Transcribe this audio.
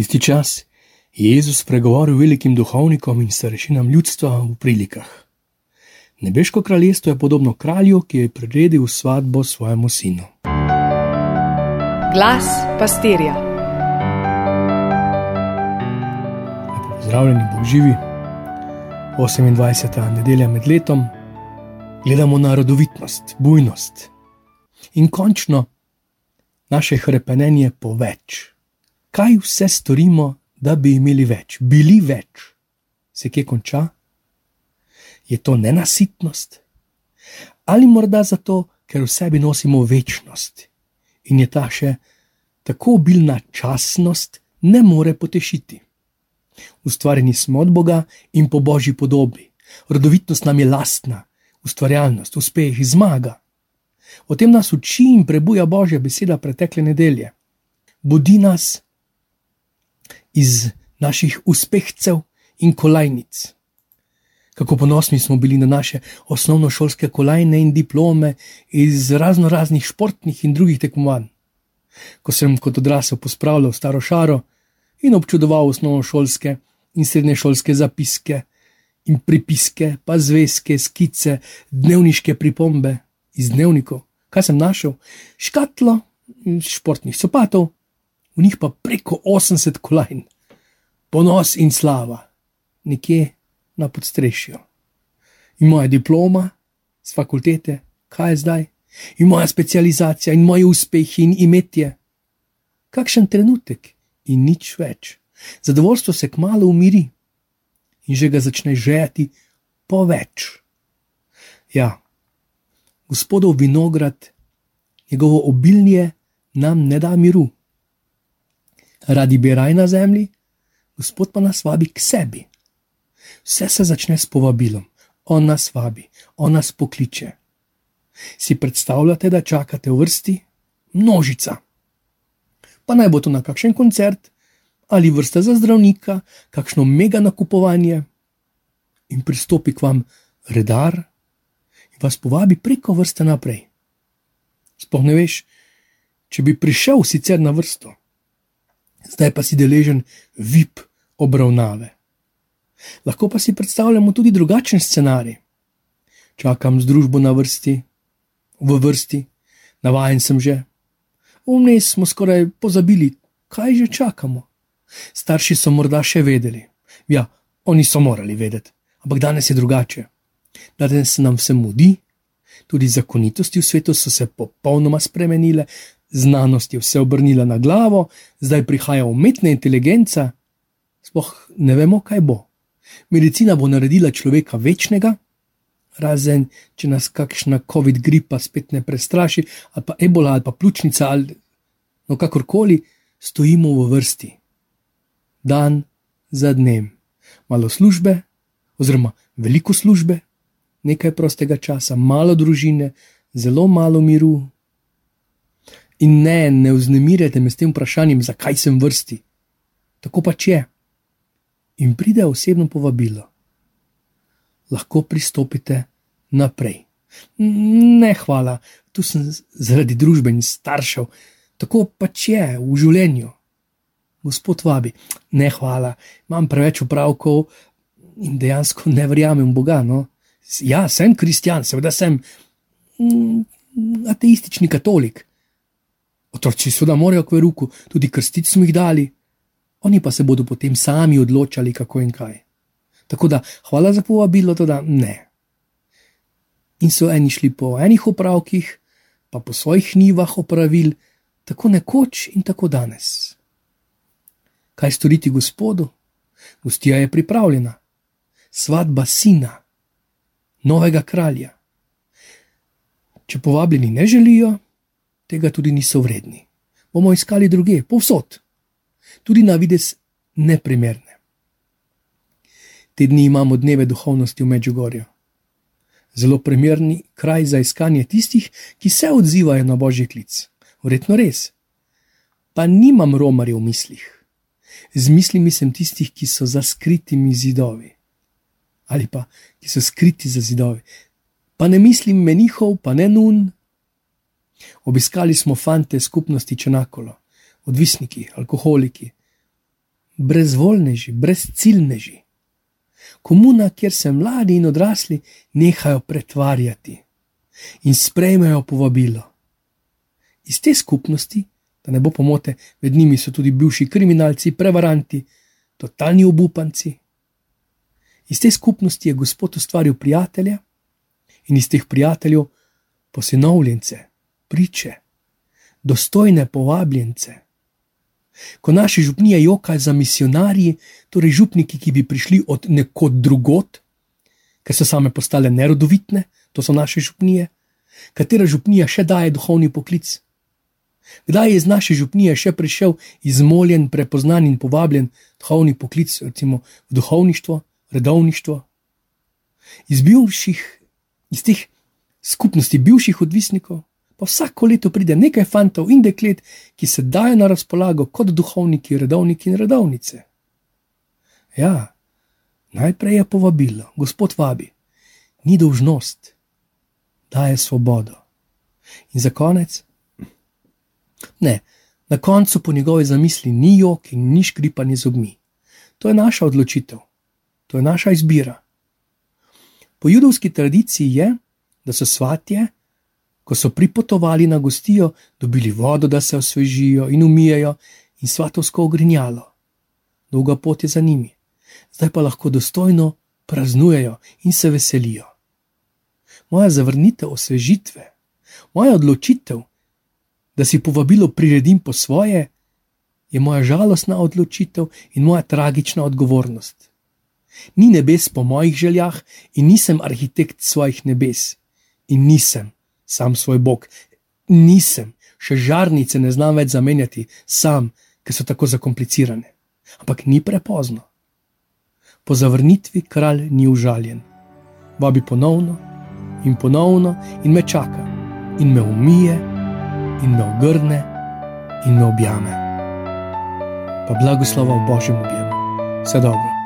Tisti čas je Jezus pregovoril velikim duhovnikom in starešinam ljudstva v prilikah. Nebeško kraljestvo je podobno kralju, ki je priredil svatbo svojemu sinu. Glas pastirja. Lepo pozdravljeni, Bog živi. 28. nedelja med letom gledamo na rodovitnost, bujnost in končno naše hrepenenje po več kaj vse storimo, da bi imeli več, bili več, se kje konča? Je to nenasitnost? Ali morda zato, ker v sebi nosimo večnost in je ta še tako obilna časnost, ne more potešiti? Ustvarjeni smo od Boga in po božji podobi, rodovitnost nam je lastna, ustvarjalnost, uspeh, zmaga. O tem nas uči in prebuja božja beseda pretekle nedelje. Budi nas iz naših uspehcev in kolajnic. Kako ponosni smo bili na naše osnovnošolske kolajne in diplome iz razno raznih športnih in drugih tekmovanj. Ko sem kot odrasel pospravljal staro šaro in občudoval osnovnošolske in srednješolske zapiske in pripiske, pa zvezke, skice, dnevniške pripombe iz dnevnikov, kaj sem našel? Škatlo športnih sopatov, v njih pa preko 80 kolajn, ponos in slava, nekje na podstrešju. In moja diploma z fakultete, kaj je zdaj, in moja specializacija, in moji uspehi in imetje. Kakšen trenutek in nič več. Zadovoljstvo se kmalo umiri in že ga začne žejati po več. Ja, gospodov vinograd, njegovo obilje nam ne da miru radi bi raj na zemlji, Gospod pa nas vabi k sebi. Vse se začne s povabilom, on nas vabi, on nas pokliče. Si predstavljate, da čakate v vrsti? Množica. Pa naj bo to na kakšen koncert ali vrsta za zdravnika, kakšno mega nakupovanje. In pristopi k vam redar in vas povabi preko vrste naprej. Sploh ne veš, če bi prišel sicer na vrsto zdaj pa si deležen VIP obravnave. Lahko pa si predstavljamo tudi drugačen scenarij. Čakam z družbo na vrsti, v vrsti, navajen sem že. Vmes smo skoraj pozabili, kaj že čakamo. Starši so morda še vedeli. Ja, oni so morali vedeti, ampak danes je drugače. Danes se nam vse mudi, tudi zakonitosti v svetu so se popolnoma spremenile, znanost je vse obrnila na glavo, zdaj prihaja umetna inteligenca, sploh ne vemo, kaj bo. Medicina bo naredila človeka večnega, razen če nas kakšna COVID gripa spet ne prestraši, ali pa ebola ali pa pljučnica ali no kakorkoli, stojimo v vrsti. Dan za dnem, malo službe, oziroma veliko službe, nekaj prostega časa, malo družine, zelo malo miru, In ne, ne vznemirjate me s tem vprašanjem, zakaj sem vrsti. Tako pač je. In pride osebno povabilo. Lahko pristopite naprej. Ne, hvala, tu sem zaradi družbe in staršev. Tako pač je v življenju. Gospod vabi, ne, hvala, imam preveč upravkov in dejansko ne verjamem v Boga. No? Ja, sem kristjan, seveda sem mm, ateistični katolik. Otroci seveda morajo k veruku, tudi krstiti smo jih dali, oni pa se bodo potem sami odločali, kako in kaj. Tako da hvala za povabilo, da ne. In so eni šli po enih opravkih, pa po svojih nivah opravil, tako nekoč in tako danes. Kaj storiti gospodu? Gostija je pripravljena, svatba sina, novega kralja. Če povabljeni ne želijo, tega tudi niso vredni. Bomo iskali druge, povsod, tudi na vides neprimerne. Te dni imamo dneve duhovnosti v Međugorju. Zelo primerni kraj za iskanje tistih, ki se odzivajo na božji klic. Verjetno res. Pa nimam romarjev v mislih. Z mislimi sem tistih, ki so za skritimi zidovi. Ali pa ki so skriti za zidovi. Pa ne mislim menihov, pa ne nun, Obiskali smo fante skupnosti Čenakolo, odvisniki, alkoholiki, brezvoljneži, brezciljneži. Komuna, kjer se mladi in odrasli nehajo pretvarjati in sprejmejo povabilo. Iz te skupnosti, da ne bo pomote, med njimi so tudi bivši kriminalci, prevaranti, totalni obupanci. Iz te skupnosti je Gospod ustvaril prijatelje in iz teh prijateljev posinovljence, priče, dostojne povabljence. Ko naši župnije jokajo za misionarji, torej župniki, ki bi prišli od nekod drugot, ker so same postale nerodovitne, to so naše župnije, katera župnija še daje duhovni poklic. Kdaj je iz naše župnije še prišel izmoljen, prepoznan in povabljen duhovni poklic, recimo v duhovništvo, redovništvo? Iz bivših, iz teh skupnosti bivših odvisnikov, pa vsako leto pride nekaj fantov in deklet, ki se dajo na razpolago kot duhovniki, redovniki in redovnice. Ja, najprej je povabilo, Gospod vabi, ni dolžnost, daje svobodo. In za konec, ne, na koncu po njegovi zamisli ni jok in ni škripanje z obmi. To je naša odločitev, to je naša izbira. Po judovski tradiciji je, da so svatje, ko so pripotovali na gostijo, dobili vodo, da se osvežijo in umijajo, in svatovsko ogrinjalo. Dolga pot je za njimi, zdaj pa lahko dostojno praznujejo in se veselijo. Moja zavrnitev osvežitve, moja odločitev, da si povabilo priredim po svoje, je moja žalostna odločitev in moja tragična odgovornost. Ni nebes po mojih željah in nisem arhitekt svojih nebes in nisem sam svoj Bog. Nisem, še žarnice ne znam več zamenjati, sam, ker so tako zakomplicirane. Ampak ni prepozno. Po zavrnitvi kralj ni užaljen. Vabi ponovno in ponovno in me čaka, in me umije, in me ogrne, in me objame. Pa blagoslova v božjem objemu. Vse dobro.